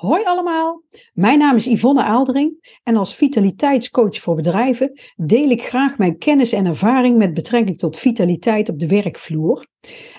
Hoi allemaal, mijn naam is Yvonne Aaldering en als vitaliteitscoach voor bedrijven deel ik graag mijn kennis en ervaring met betrekking tot vitaliteit op de werkvloer.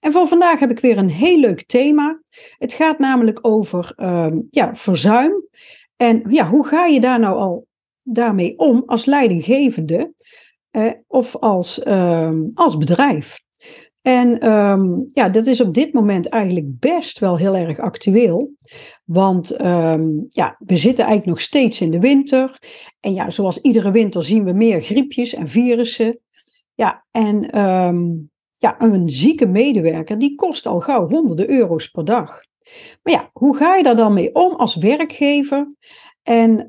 En voor vandaag heb ik weer een heel leuk thema. Het gaat namelijk over uh, ja, verzuim en ja, hoe ga je daar nou al daarmee om als leidinggevende eh, of als, uh, als bedrijf? En um, ja, dat is op dit moment eigenlijk best wel heel erg actueel. Want um, ja, we zitten eigenlijk nog steeds in de winter. En ja, zoals iedere winter zien we meer griepjes en virussen. Ja, en um, ja, een zieke medewerker die kost al gauw honderden euro's per dag. Maar ja, hoe ga je daar dan mee om als werkgever? En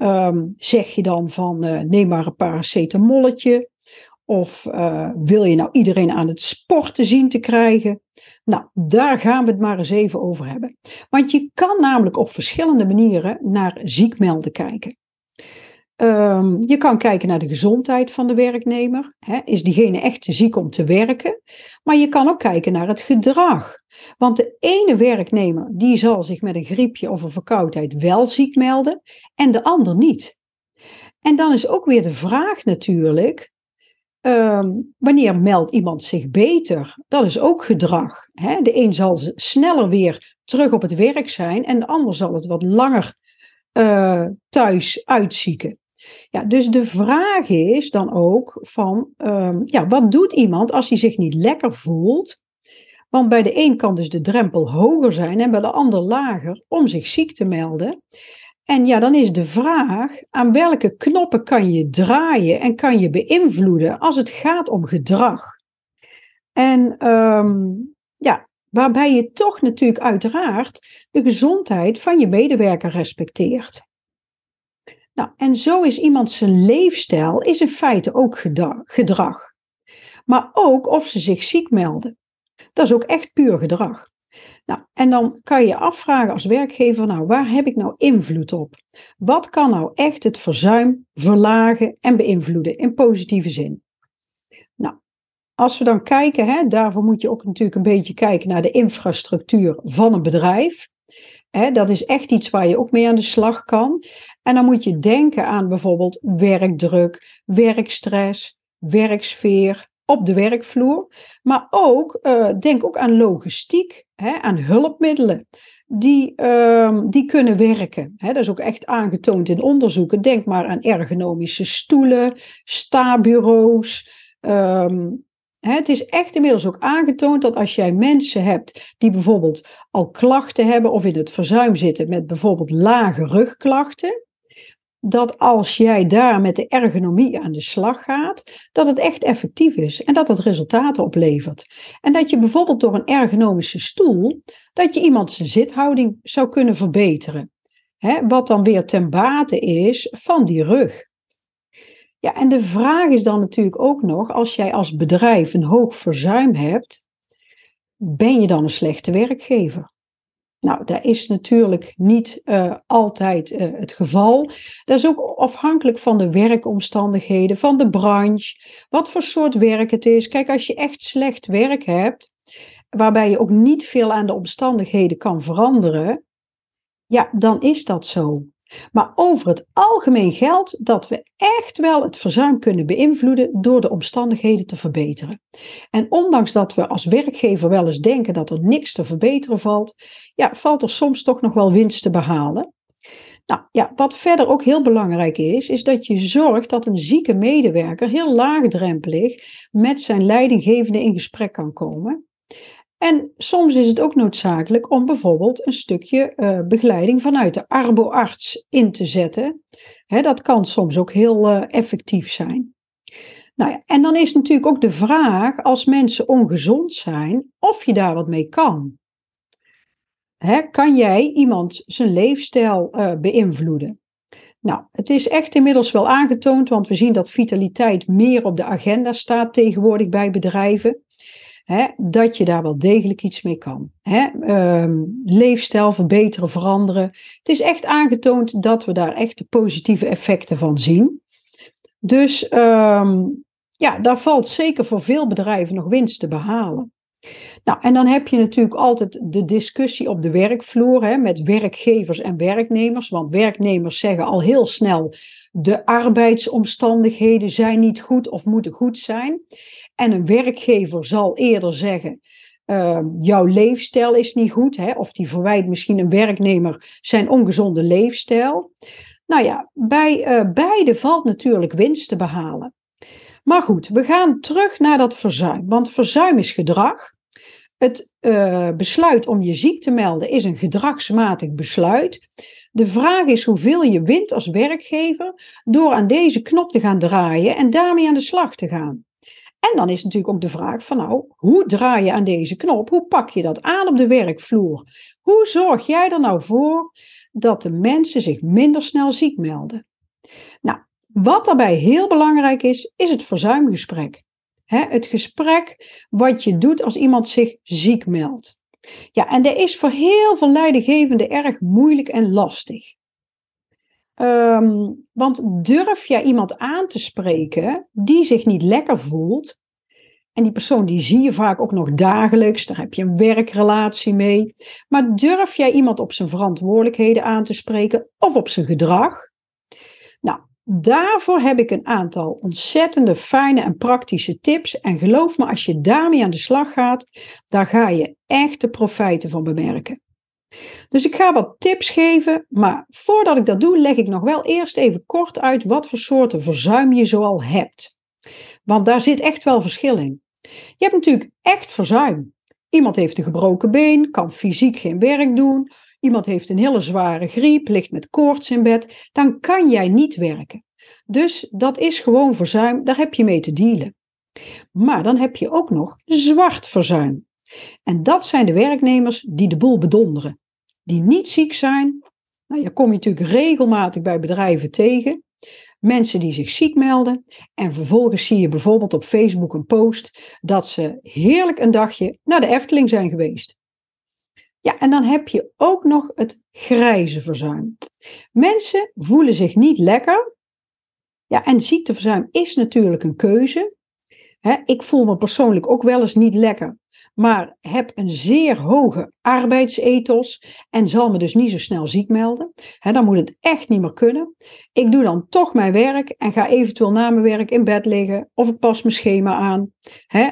zeg je dan van uh, neem maar een paracetamolletje of uh, wil je nou iedereen aan het sporten zien te krijgen? Nou, daar gaan we het maar eens even over hebben. Want je kan namelijk op verschillende manieren naar ziekmelden kijken. Um, je kan kijken naar de gezondheid van de werknemer. Is diegene echt ziek om te werken? Maar je kan ook kijken naar het gedrag. Want de ene werknemer die zal zich met een griepje of een verkoudheid wel ziek melden en de ander niet. En dan is ook weer de vraag natuurlijk, Um, wanneer meldt iemand zich beter? Dat is ook gedrag. Hè? De een zal sneller weer terug op het werk zijn en de ander zal het wat langer uh, thuis uitzieken. Ja, dus de vraag is dan ook van, um, ja, wat doet iemand als hij zich niet lekker voelt? Want bij de een kan dus de drempel hoger zijn en bij de ander lager om zich ziek te melden. En ja, dan is de vraag aan welke knoppen kan je draaien en kan je beïnvloeden als het gaat om gedrag. En um, ja, waarbij je toch natuurlijk uiteraard de gezondheid van je medewerker respecteert. Nou, en zo is iemand zijn leefstijl is in feite ook gedrag. Maar ook of ze zich ziek melden. Dat is ook echt puur gedrag. Nou, en dan kan je je afvragen als werkgever, nou, waar heb ik nou invloed op? Wat kan nou echt het verzuim verlagen en beïnvloeden in positieve zin? Nou, als we dan kijken, hè, daarvoor moet je ook natuurlijk een beetje kijken naar de infrastructuur van een bedrijf. Hè, dat is echt iets waar je ook mee aan de slag kan. En dan moet je denken aan bijvoorbeeld werkdruk, werkstress, werksfeer, op de werkvloer. Maar ook, uh, denk ook aan logistiek, hè, aan hulpmiddelen die, uh, die kunnen werken. Hè, dat is ook echt aangetoond in onderzoeken. Denk maar aan ergonomische stoelen, sta-bureaus. Um, hè, het is echt inmiddels ook aangetoond dat als jij mensen hebt die bijvoorbeeld al klachten hebben of in het verzuim zitten met bijvoorbeeld lage rugklachten, dat als jij daar met de ergonomie aan de slag gaat, dat het echt effectief is en dat het resultaten oplevert. En dat je bijvoorbeeld door een ergonomische stoel, dat je iemand zijn zithouding zou kunnen verbeteren. Hè, wat dan weer ten bate is van die rug. Ja, en de vraag is dan natuurlijk ook nog, als jij als bedrijf een hoog verzuim hebt, ben je dan een slechte werkgever? Nou, dat is natuurlijk niet uh, altijd uh, het geval. Dat is ook afhankelijk van de werkomstandigheden, van de branche, wat voor soort werk het is. Kijk, als je echt slecht werk hebt, waarbij je ook niet veel aan de omstandigheden kan veranderen, ja, dan is dat zo. Maar over het algemeen geldt dat we echt wel het verzuim kunnen beïnvloeden door de omstandigheden te verbeteren. En ondanks dat we als werkgever wel eens denken dat er niks te verbeteren valt, ja, valt er soms toch nog wel winst te behalen. Nou ja, wat verder ook heel belangrijk is, is dat je zorgt dat een zieke medewerker heel laagdrempelig met zijn leidinggevende in gesprek kan komen. En soms is het ook noodzakelijk om bijvoorbeeld een stukje uh, begeleiding vanuit de arboarts in te zetten. dat kan soms ook heel uh, effectief zijn. Nou ja, en dan is natuurlijk ook de vraag, als mensen ongezond zijn, of je daar wat mee kan. kan jij iemand zijn leefstijl uh, beïnvloeden? Nou, het is echt inmiddels wel aangetoond, want we zien dat vitaliteit meer op de agenda staat tegenwoordig bij bedrijven dat je daar wel degelijk iets mee kan. Um, leefstijl verbeteren, veranderen. Het is echt aangetoond dat we daar echt de positieve effecten van zien. Dus um, ja, daar valt zeker voor veel bedrijven nog winst te behalen. Nou, en dan heb je natuurlijk altijd de discussie op de werkvloer hè, met werkgevers en werknemers. Want werknemers zeggen al heel snel: de arbeidsomstandigheden zijn niet goed of moeten goed zijn. En een werkgever zal eerder zeggen: uh, jouw leefstijl is niet goed. Hè, of die verwijt misschien een werknemer zijn ongezonde leefstijl. Nou ja, bij uh, beide valt natuurlijk winst te behalen. Maar goed, we gaan terug naar dat verzuim. Want verzuim is gedrag. Het uh, besluit om je ziek te melden is een gedragsmatig besluit. De vraag is hoeveel je wint als werkgever door aan deze knop te gaan draaien en daarmee aan de slag te gaan. En dan is natuurlijk ook de vraag van nou, hoe draai je aan deze knop? Hoe pak je dat aan op de werkvloer? Hoe zorg jij er nou voor dat de mensen zich minder snel ziek melden? Nou, wat daarbij heel belangrijk is, is het verzuimgesprek. het gesprek wat je doet als iemand zich ziek meldt. Ja, en dat is voor heel veel leidinggevenden erg moeilijk en lastig. Um, want durf jij iemand aan te spreken die zich niet lekker voelt, en die persoon die zie je vaak ook nog dagelijks, daar heb je een werkrelatie mee, maar durf jij iemand op zijn verantwoordelijkheden aan te spreken of op zijn gedrag? Nou, daarvoor heb ik een aantal ontzettende fijne en praktische tips. En geloof me, als je daarmee aan de slag gaat, daar ga je echt de profijten van bemerken. Dus ik ga wat tips geven, maar voordat ik dat doe, leg ik nog wel eerst even kort uit wat voor soorten verzuim je zoal hebt. Want daar zit echt wel verschil in. Je hebt natuurlijk echt verzuim. Iemand heeft een gebroken been, kan fysiek geen werk doen. Iemand heeft een hele zware griep, ligt met koorts in bed. Dan kan jij niet werken. Dus dat is gewoon verzuim, daar heb je mee te dealen. Maar dan heb je ook nog zwart verzuim. En dat zijn de werknemers die de boel bedonderen. Die niet ziek zijn. Nou, je kom je natuurlijk regelmatig bij bedrijven tegen. Mensen die zich ziek melden. En vervolgens zie je bijvoorbeeld op Facebook een post dat ze heerlijk een dagje naar de Efteling zijn geweest. Ja, en dan heb je ook nog het grijze verzuim. Mensen voelen zich niet lekker. Ja, en ziekteverzuim is natuurlijk een keuze. Ik voel me persoonlijk ook wel eens niet lekker maar heb een zeer hoge arbeidsethos en zal me dus niet zo snel ziek melden. dan moet het echt niet meer kunnen. Ik doe dan toch mijn werk en ga eventueel na mijn werk in bed liggen of ik pas mijn schema aan.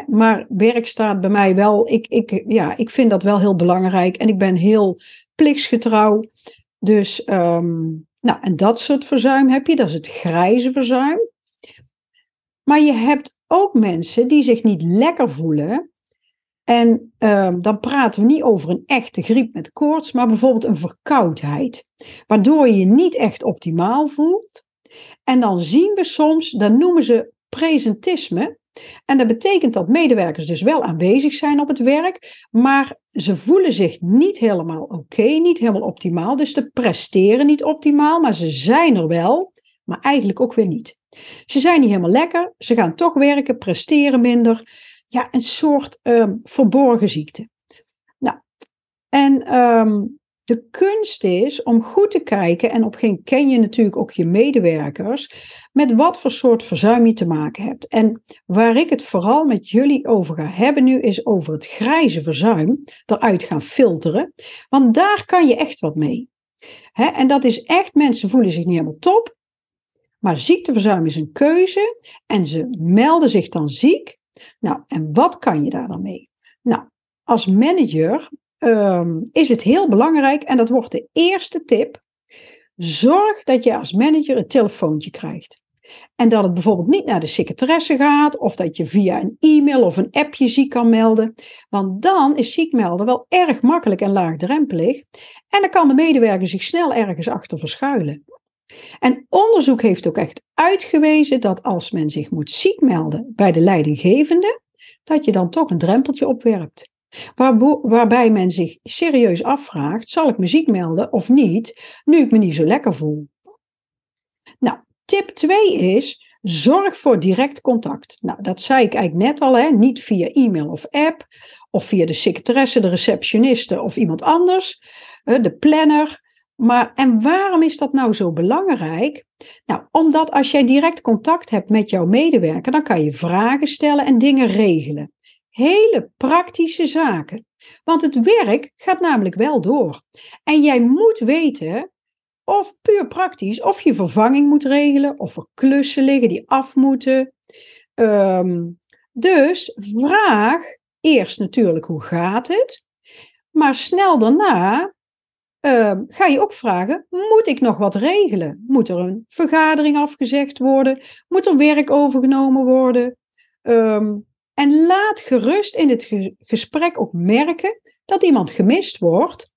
maar werk staat bij mij wel, ik, ik, ja, ik vind dat wel heel belangrijk en ik ben heel plichtsgetrouw. Dus, ehm, nou, en dat soort verzuim heb je, dat is het grijze verzuim. Maar je hebt ook mensen die zich niet lekker voelen en ehm, dan praten we niet over een echte griep met koorts, maar bijvoorbeeld een verkoudheid, waardoor je je niet echt optimaal voelt. En dan zien we soms, dan noemen ze presentisme. En dat betekent dat medewerkers dus wel aanwezig zijn op het werk, maar ze voelen zich niet helemaal oké, niet helemaal optimaal. Dus ze presteren niet optimaal, maar ze zijn er wel, maar eigenlijk ook weer niet. Ze zijn niet helemaal lekker, ze gaan toch werken, presteren minder ja, een soort um, verborgen ziekte. Nou, en um, de kunst is om goed te kijken, en op geen ken je natuurlijk ook je medewerkers, met wat voor soort verzuim je te maken hebt. En waar ik het vooral met jullie over ga hebben nu, is over het grijze verzuim eruit gaan filteren. Want daar kan je echt wat mee. en dat is echt, mensen voelen zich niet helemaal top. Maar ziekteverzuim is een keuze en ze melden zich dan ziek. Nou, en wat kan je daar dan mee? Nou, als manager um, is het heel belangrijk, en dat wordt de eerste tip. Zorg dat je als manager een telefoontje krijgt. En dat het bijvoorbeeld niet naar de secretaresse gaat, of dat je via een e-mail of een appje ziek kan melden. Want dan is ziek melden wel erg makkelijk en laagdrempelig. En dan kan de medewerker zich snel ergens achter verschuilen. En onderzoek heeft ook echt uitgewezen dat als men zich moet ziek melden bij de leidinggevende, dat je dan toch een drempeltje opwerpt. waarbij men zich serieus afvraagt: zal ik me ziek melden of niet, nu ik me niet zo lekker voel? Nou, tip 2 is: zorg voor direct contact. Nou, dat zei ik eigenlijk net al, hè? niet via e-mail of app, of via de secretaresse, de receptioniste of iemand anders, de planner. Maar en waarom is dat nou zo belangrijk? Nou, omdat als jij direct contact hebt met jouw medewerker, dan kan je vragen stellen en dingen regelen. hele praktische zaken. Want het werk gaat namelijk wel door. En jij moet weten, of puur praktisch, of je vervanging moet regelen, of er klussen liggen die af moeten. Ehm, dus vraag eerst natuurlijk hoe gaat het, maar snel daarna ehm, ga je ook vragen, moet ik nog wat regelen? Moet er een vergadering afgezegd worden? Moet er werk overgenomen worden? Ehm, en laat gerust in het gesprek ook merken dat iemand gemist wordt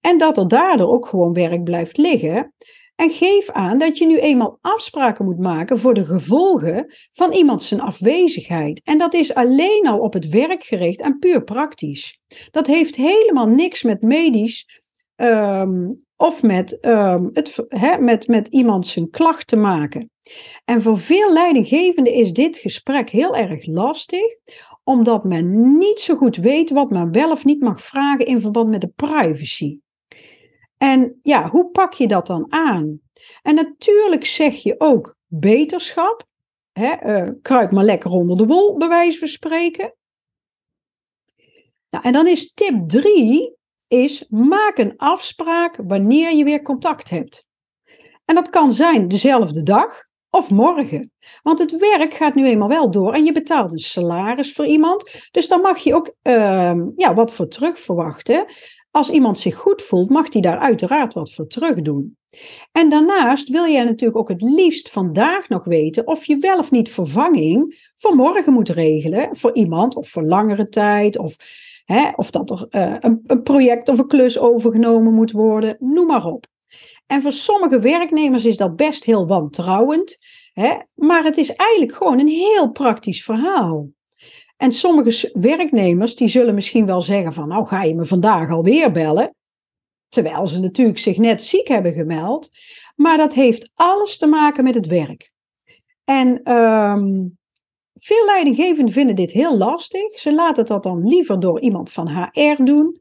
en dat er daardoor ook gewoon werk blijft liggen. En geef aan dat je nu eenmaal afspraken moet maken voor de gevolgen van iemand zijn afwezigheid. En dat is alleen al op het werk gericht en puur praktisch. Dat heeft helemaal niks met medisch ehm, of met, um, het, met, met iemand zijn klacht te maken. En voor veel leidinggevenden is dit gesprek heel erg lastig, omdat men niet zo goed weet wat men wel of niet mag vragen in verband met de privacy. En ja, hoe pak je dat dan aan? En natuurlijk zeg je ook beterschap. Hè, uh, kruip maar lekker onder de wol, bij wijze van spreken. Nou, en dan is tip 3, is maak een afspraak wanneer je weer contact hebt. En dat kan zijn dezelfde dag of morgen. Want het werk gaat nu eenmaal wel door en je betaalt een salaris voor iemand. Dus dan mag je ook uh, ja, wat voor terug verwachten. Als iemand zich goed voelt, mag hij daar uiteraard wat voor terug doen. En daarnaast wil jij natuurlijk ook het liefst vandaag nog weten of je wel of niet vervanging voor morgen moet regelen voor iemand of voor langere tijd of, hè, of dat er uh, een, een project of een klus overgenomen moet worden, noem maar op. En voor sommige werknemers is dat best heel wantrouwend, hè, maar het is eigenlijk gewoon een heel praktisch verhaal. En sommige werknemers die zullen misschien wel zeggen van nou ga je me vandaag alweer bellen. Terwijl ze natuurlijk zich net ziek hebben gemeld. Maar dat heeft alles te maken met het werk. En um, veel leidinggevenden vinden dit heel lastig. Ze laten dat dan liever door iemand van HR doen.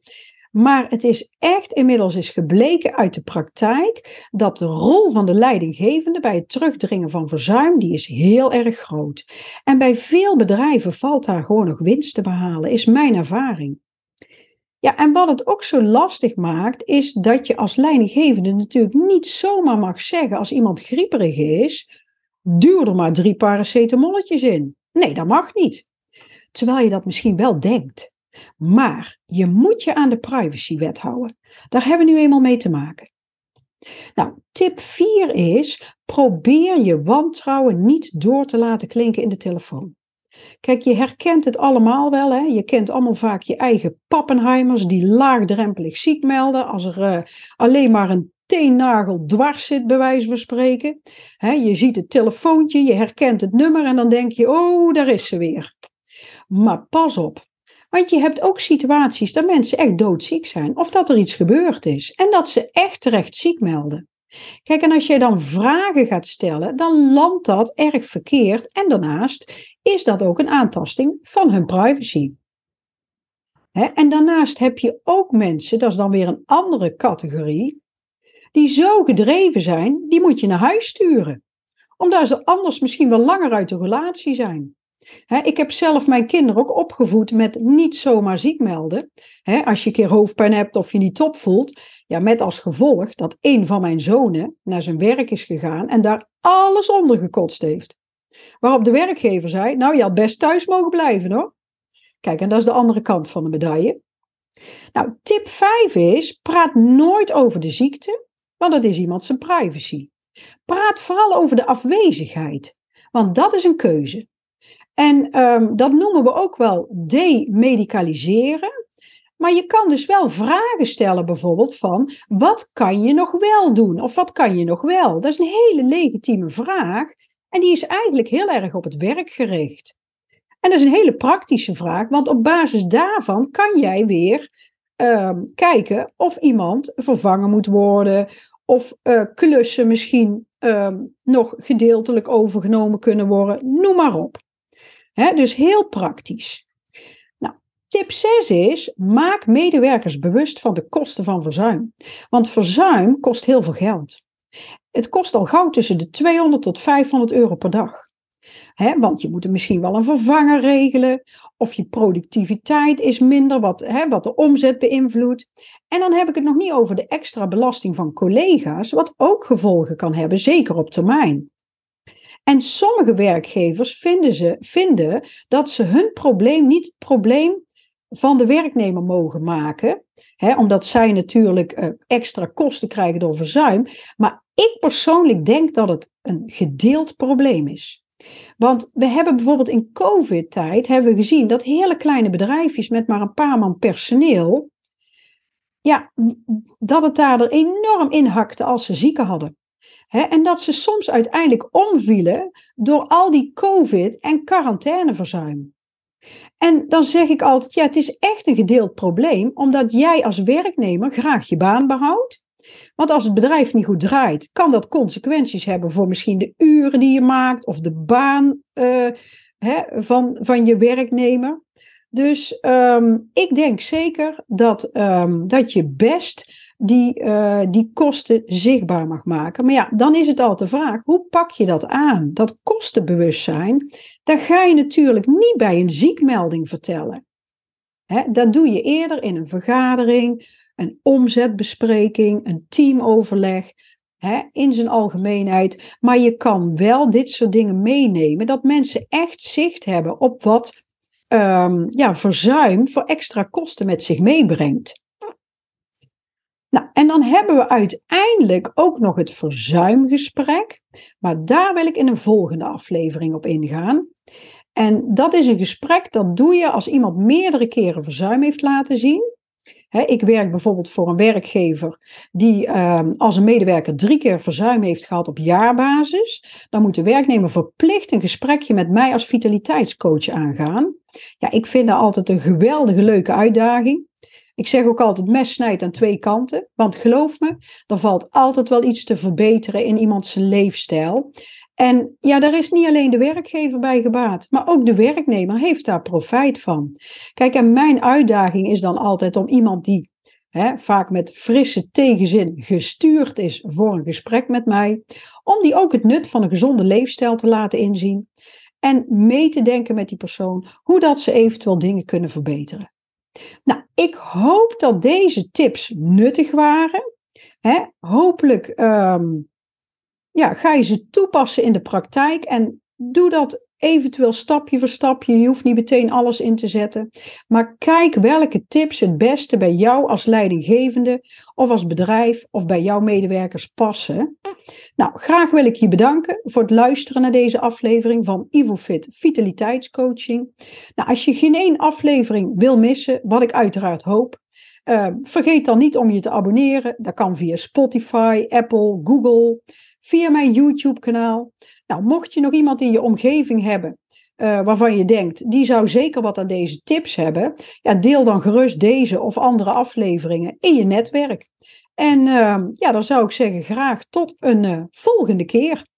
Maar het is echt inmiddels is gebleken uit de praktijk dat de rol van de leidinggevende bij het terugdringen van verzuim, die is heel erg groot. En bij veel bedrijven valt daar gewoon nog winst te behalen, is mijn ervaring. Ja, en wat het ook zo lastig maakt, is dat je als leidinggevende natuurlijk niet zomaar mag zeggen als iemand grieperig is, duw er maar drie paracetamolletjes in. Nee, dat mag niet. Terwijl je dat misschien wel denkt. Maar je moet je aan de privacywet houden. Daar hebben we nu eenmaal mee te maken. Nou, tip 4 is: probeer je wantrouwen niet door te laten klinken in de telefoon. Kijk, je herkent het allemaal wel. Hè? Je kent allemaal vaak je eigen pappenheimers die laagdrempelig ziek melden als er uh, alleen maar een teennagel dwars zit, bij wijze van spreken. Je ziet het telefoontje, je herkent het nummer en dan denk je, oh, daar is ze weer. Maar pas op, want je hebt ook situaties dat mensen echt doodziek zijn of dat er iets gebeurd is en dat ze echt terecht ziek melden. Kijk, en als jij dan vragen gaat stellen, dan landt dat erg verkeerd en daarnaast is dat ook een aantasting van hun privacy. en daarnaast heb je ook mensen, dat is dan weer een andere categorie, die zo gedreven zijn, die moet je naar huis sturen. Omdat ze anders misschien wel langer uit de relatie zijn ik heb zelf mijn kinderen ook opgevoed met niet zomaar ziek melden. als je een keer hoofdpijn hebt of je niet top voelt. Ja, met als gevolg dat een van mijn zonen naar zijn werk is gegaan en daar alles onder gekotst heeft. Waarop de werkgever zei, nou je had best thuis mogen blijven hoor. Kijk, en dat is de andere kant van de medaille. Nou, tip 5 is, praat nooit over de ziekte, want dat is iemand zijn privacy. Praat vooral over de afwezigheid, want dat is een keuze. En um, dat noemen we ook wel demedicaliseren. Maar je kan dus wel vragen stellen, bijvoorbeeld van wat kan je nog wel doen of wat kan je nog wel? Dat is een hele legitieme vraag en die is eigenlijk heel erg op het werk gericht. En dat is een hele praktische vraag, want op basis daarvan kan jij weer um, kijken of iemand vervangen moet worden of uh, klussen misschien um, nog gedeeltelijk overgenomen kunnen worden, noem maar op dus heel praktisch. Nou, tip 6 is: maak medewerkers bewust van de kosten van verzuim. Want verzuim kost heel veel geld. Het kost al gauw tussen de 200 tot 500 euro per dag. Hè, want je moet er misschien wel een vervanger regelen. Of je productiviteit is minder, wat, hè, wat de omzet beïnvloedt. En dan heb ik het nog niet over de extra belasting van collega's, wat ook gevolgen kan hebben, zeker op termijn. En sommige werkgevers vinden, ze, vinden dat ze hun probleem niet het probleem van de werknemer mogen maken. Hè, omdat zij natuurlijk uh, extra kosten krijgen door verzuim. Maar ik persoonlijk denk dat het een gedeeld probleem is. Want we hebben bijvoorbeeld in COVID-tijd hebben we gezien dat hele kleine bedrijfjes met maar een paar man personeel, ja, dat het daar er enorm in hakte als ze zieken hadden. en dat ze soms uiteindelijk omvielen door al die COVID- en quarantaineverzuim. En dan zeg ik altijd, ja, het is echt een gedeeld probleem, omdat jij als werknemer graag je baan behoudt. Want als het bedrijf niet goed draait, kan dat consequenties hebben voor misschien de uren die je maakt of de baan uh, hè, van, van je werknemer. Dus um, ik denk zeker dat, um, dat je best die, uh, die kosten zichtbaar mag maken. Maar ja, dan is het al de vraag, hoe pak je dat aan? Dat kostenbewustzijn, dat ga je natuurlijk niet bij een ziekmelding vertellen. Dat doe je eerder in een vergadering, een omzetbespreking, een teamoverleg, in zijn algemeenheid. Maar je kan wel dit soort dingen meenemen, dat mensen echt zicht hebben op wat um, ja, verzuim voor extra kosten met zich meebrengt. Nou, en dan hebben we uiteindelijk ook nog het verzuimgesprek, maar daar wil ik in een volgende aflevering op ingaan. En dat is een gesprek dat doe je als iemand meerdere keren verzuim heeft laten zien. Ik werk bijvoorbeeld voor een werkgever die ehm, als een medewerker drie keer verzuim heeft gehad op jaarbasis. Dan moet de werknemer verplicht een gesprekje met mij als vitaliteitscoach aangaan. Ja, ik vind dat altijd een geweldige leuke uitdaging. Ik zeg ook altijd, mes snijdt aan twee kanten. Want geloof me, er valt altijd wel iets te verbeteren in iemands leefstijl. En ja, daar is niet alleen de werkgever bij gebaat, maar ook de werknemer heeft daar profijt van. Kijk, en mijn uitdaging is dan altijd om iemand die vaak met frisse tegenzin gestuurd is voor een gesprek met mij, om die ook het nut van een gezonde leefstijl te laten inzien en mee te denken met die persoon hoe dat ze eventueel dingen kunnen verbeteren. Nou, ik hoop dat deze tips nuttig waren. Hopelijk ehm, ja, ga je ze toepassen in de praktijk en doe dat eventueel stapje voor stapje. Je hoeft niet meteen alles in te zetten. Maar kijk welke tips het beste bij jou als leidinggevende of als bedrijf of bij jouw medewerkers passen. Nou, graag wil ik je bedanken voor het luisteren naar deze aflevering van IvoFit Vitaliteitscoaching. Nou, als je geen één aflevering wil missen, wat ik uiteraard hoop, uh, vergeet dan niet om je te abonneren. Dat kan via Spotify, Apple, Google, via mijn YouTube-kanaal. Nou, mocht je nog iemand in je omgeving hebben uh, waarvan je denkt, die zou zeker wat aan deze tips hebben, ja, deel dan gerust deze of andere afleveringen in je netwerk. En uh, ja, dan zou ik zeggen graag tot een uh, volgende keer.